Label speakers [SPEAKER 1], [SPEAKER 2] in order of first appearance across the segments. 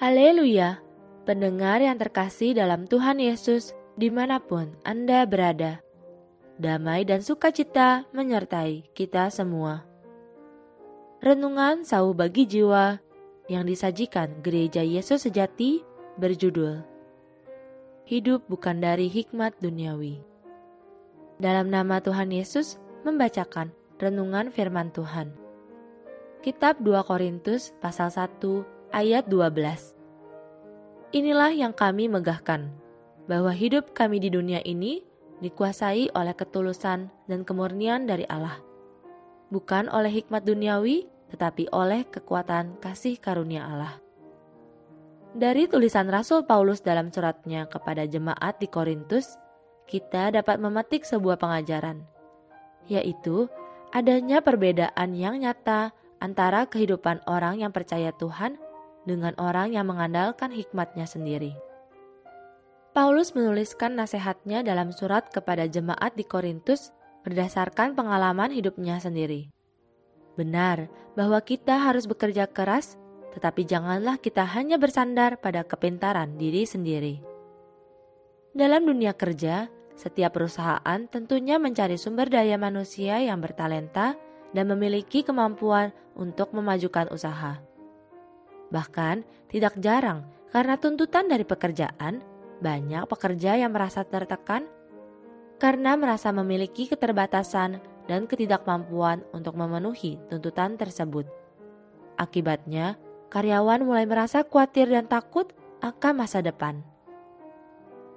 [SPEAKER 1] Haleluya! Pendengar yang terkasih dalam Tuhan Yesus, di mana pun Anda berada, damai dan sukacita menyertai kita semua. Renungan Sau Bagi Jiwa yang disajikan Gereja Yesus Sejati berjudul Hidup Bukan Dari Hikmat Duniawi. Dalam nama Tuhan Yesus membacakan renungan firman Tuhan. Kitab 2 Korintus pasal 1 ayat 12. Inilah yang kami megahkan, bahwa hidup kami di dunia ini dikuasai oleh ketulusan dan kemurnian dari Allah. Bukan oleh hikmat duniawi, tetapi oleh kekuatan kasih karunia Allah. Dari tulisan Rasul Paulus dalam suratnya kepada jemaat di Korintus, kita dapat memetik sebuah pengajaran, yaitu adanya perbedaan yang nyata antara kehidupan orang yang percaya Tuhan dengan orang yang mengandalkan hikmatnya sendiri. Paulus menuliskan nasihatnya dalam surat kepada jemaat di Korintus berdasarkan pengalaman hidupnya sendiri. Benar bahwa kita harus bekerja keras, tetapi janganlah kita hanya bersandar pada kepintaran diri sendiri. Dalam dunia kerja, setiap perusahaan tentunya mencari sumber daya manusia yang bertalenta dan memiliki kemampuan untuk memajukan usaha. Bahkan, tidak jarang karena tuntutan dari pekerjaan, banyak pekerja yang merasa tertekan karena merasa memiliki keterbatasan dan ketidakmampuan untuk memenuhi tuntutan tersebut. Akibatnya, karyawan mulai merasa khawatir dan takut akan masa depan.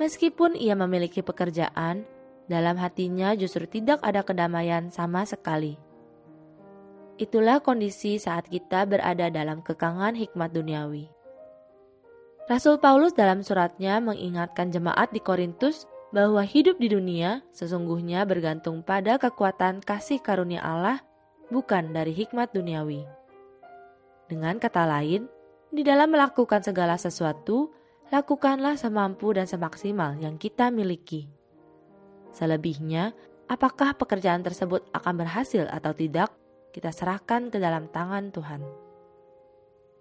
[SPEAKER 1] Meskipun ia memiliki pekerjaan, dalam hatinya justru tidak ada kedamaian sama sekali. Itulah kondisi saat kita berada dalam kekangan hikmat duniawi. Rasul Paulus dalam suratnya mengingatkan jemaat di Korintus bahwa hidup di dunia sesungguhnya bergantung pada kekuatan kasih karunia Allah, bukan dari hikmat duniawi. Dengan kata lain, di dalam melakukan segala sesuatu, lakukanlah semampu dan semaksimal yang kita miliki. Selebihnya, apakah pekerjaan tersebut akan berhasil atau tidak, kita serahkan ke dalam tangan Tuhan.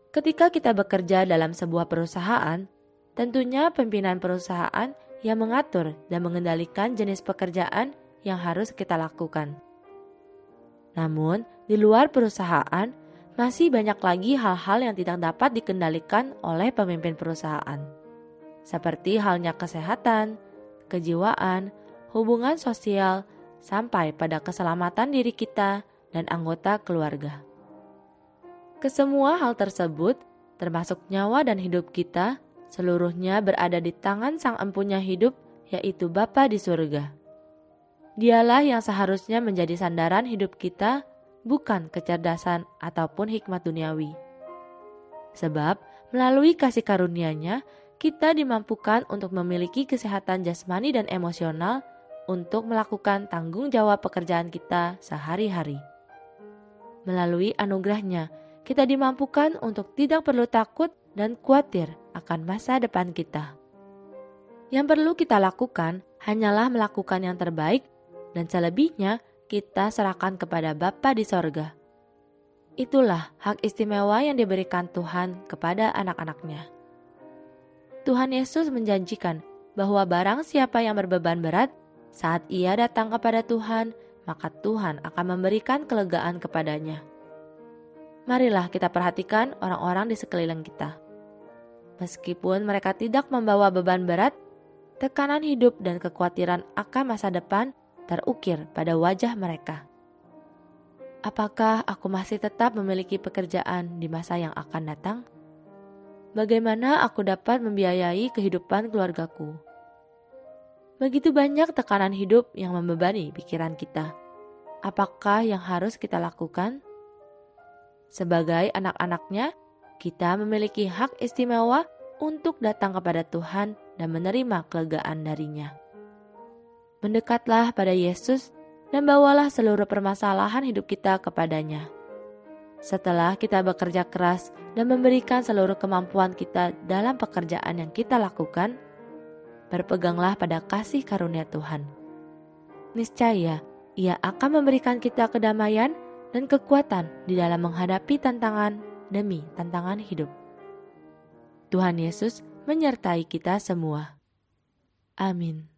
[SPEAKER 1] Ketika kita bekerja dalam sebuah perusahaan, tentunya pimpinan perusahaan yang mengatur dan mengendalikan jenis pekerjaan yang harus kita lakukan. Namun, di luar perusahaan, masih banyak lagi hal-hal yang tidak dapat dikendalikan oleh pemimpin perusahaan, seperti halnya kesehatan, kejiwaan, hubungan sosial, sampai pada keselamatan diri kita dan anggota keluarga. Kesemua hal tersebut, termasuk nyawa dan hidup kita, seluruhnya berada di tangan Sang Empunya Hidup, yaitu Bapa di surga. Dialah yang seharusnya menjadi sandaran hidup kita, bukan kecerdasan ataupun hikmat duniawi. Sebab melalui kasih karunia-Nya, kita dimampukan untuk memiliki kesehatan jasmani dan emosional untuk melakukan tanggung jawab pekerjaan kita sehari-hari. Melalui anugerahnya, kita dimampukan untuk tidak perlu takut dan khawatir akan masa depan kita. Yang perlu kita lakukan hanyalah melakukan yang terbaik dan selebihnya kita serahkan kepada Bapa di sorga. Itulah hak istimewa yang diberikan Tuhan kepada anak-anaknya. Tuhan Yesus menjanjikan bahwa barang siapa yang berbeban berat, saat ia datang kepada Tuhan, maka Tuhan akan memberikan kelegaan kepadanya. Marilah kita perhatikan orang-orang di sekeliling kita. Meskipun mereka tidak membawa beban berat, tekanan hidup dan kekhawatiran akan masa depan terukir pada wajah mereka. Apakah aku masih tetap memiliki pekerjaan di masa yang akan datang? Bagaimana aku dapat membiayai kehidupan keluargaku? Begitu banyak tekanan hidup yang membebani pikiran kita. Apakah yang harus kita lakukan? Sebagai anak-anaknya, kita memiliki hak istimewa untuk datang kepada Tuhan dan menerima kelegaan darinya. Mendekatlah pada Yesus dan bawalah seluruh permasalahan hidup kita kepadanya. Setelah kita bekerja keras dan memberikan seluruh kemampuan kita dalam pekerjaan yang kita lakukan, berpeganglah pada kasih karunia Tuhan. Niscaya, Ia akan memberikan kita kedamaian dan kekuatan di dalam menghadapi tantangan demi tantangan hidup. Tuhan Yesus menyertai kita semua. Amin.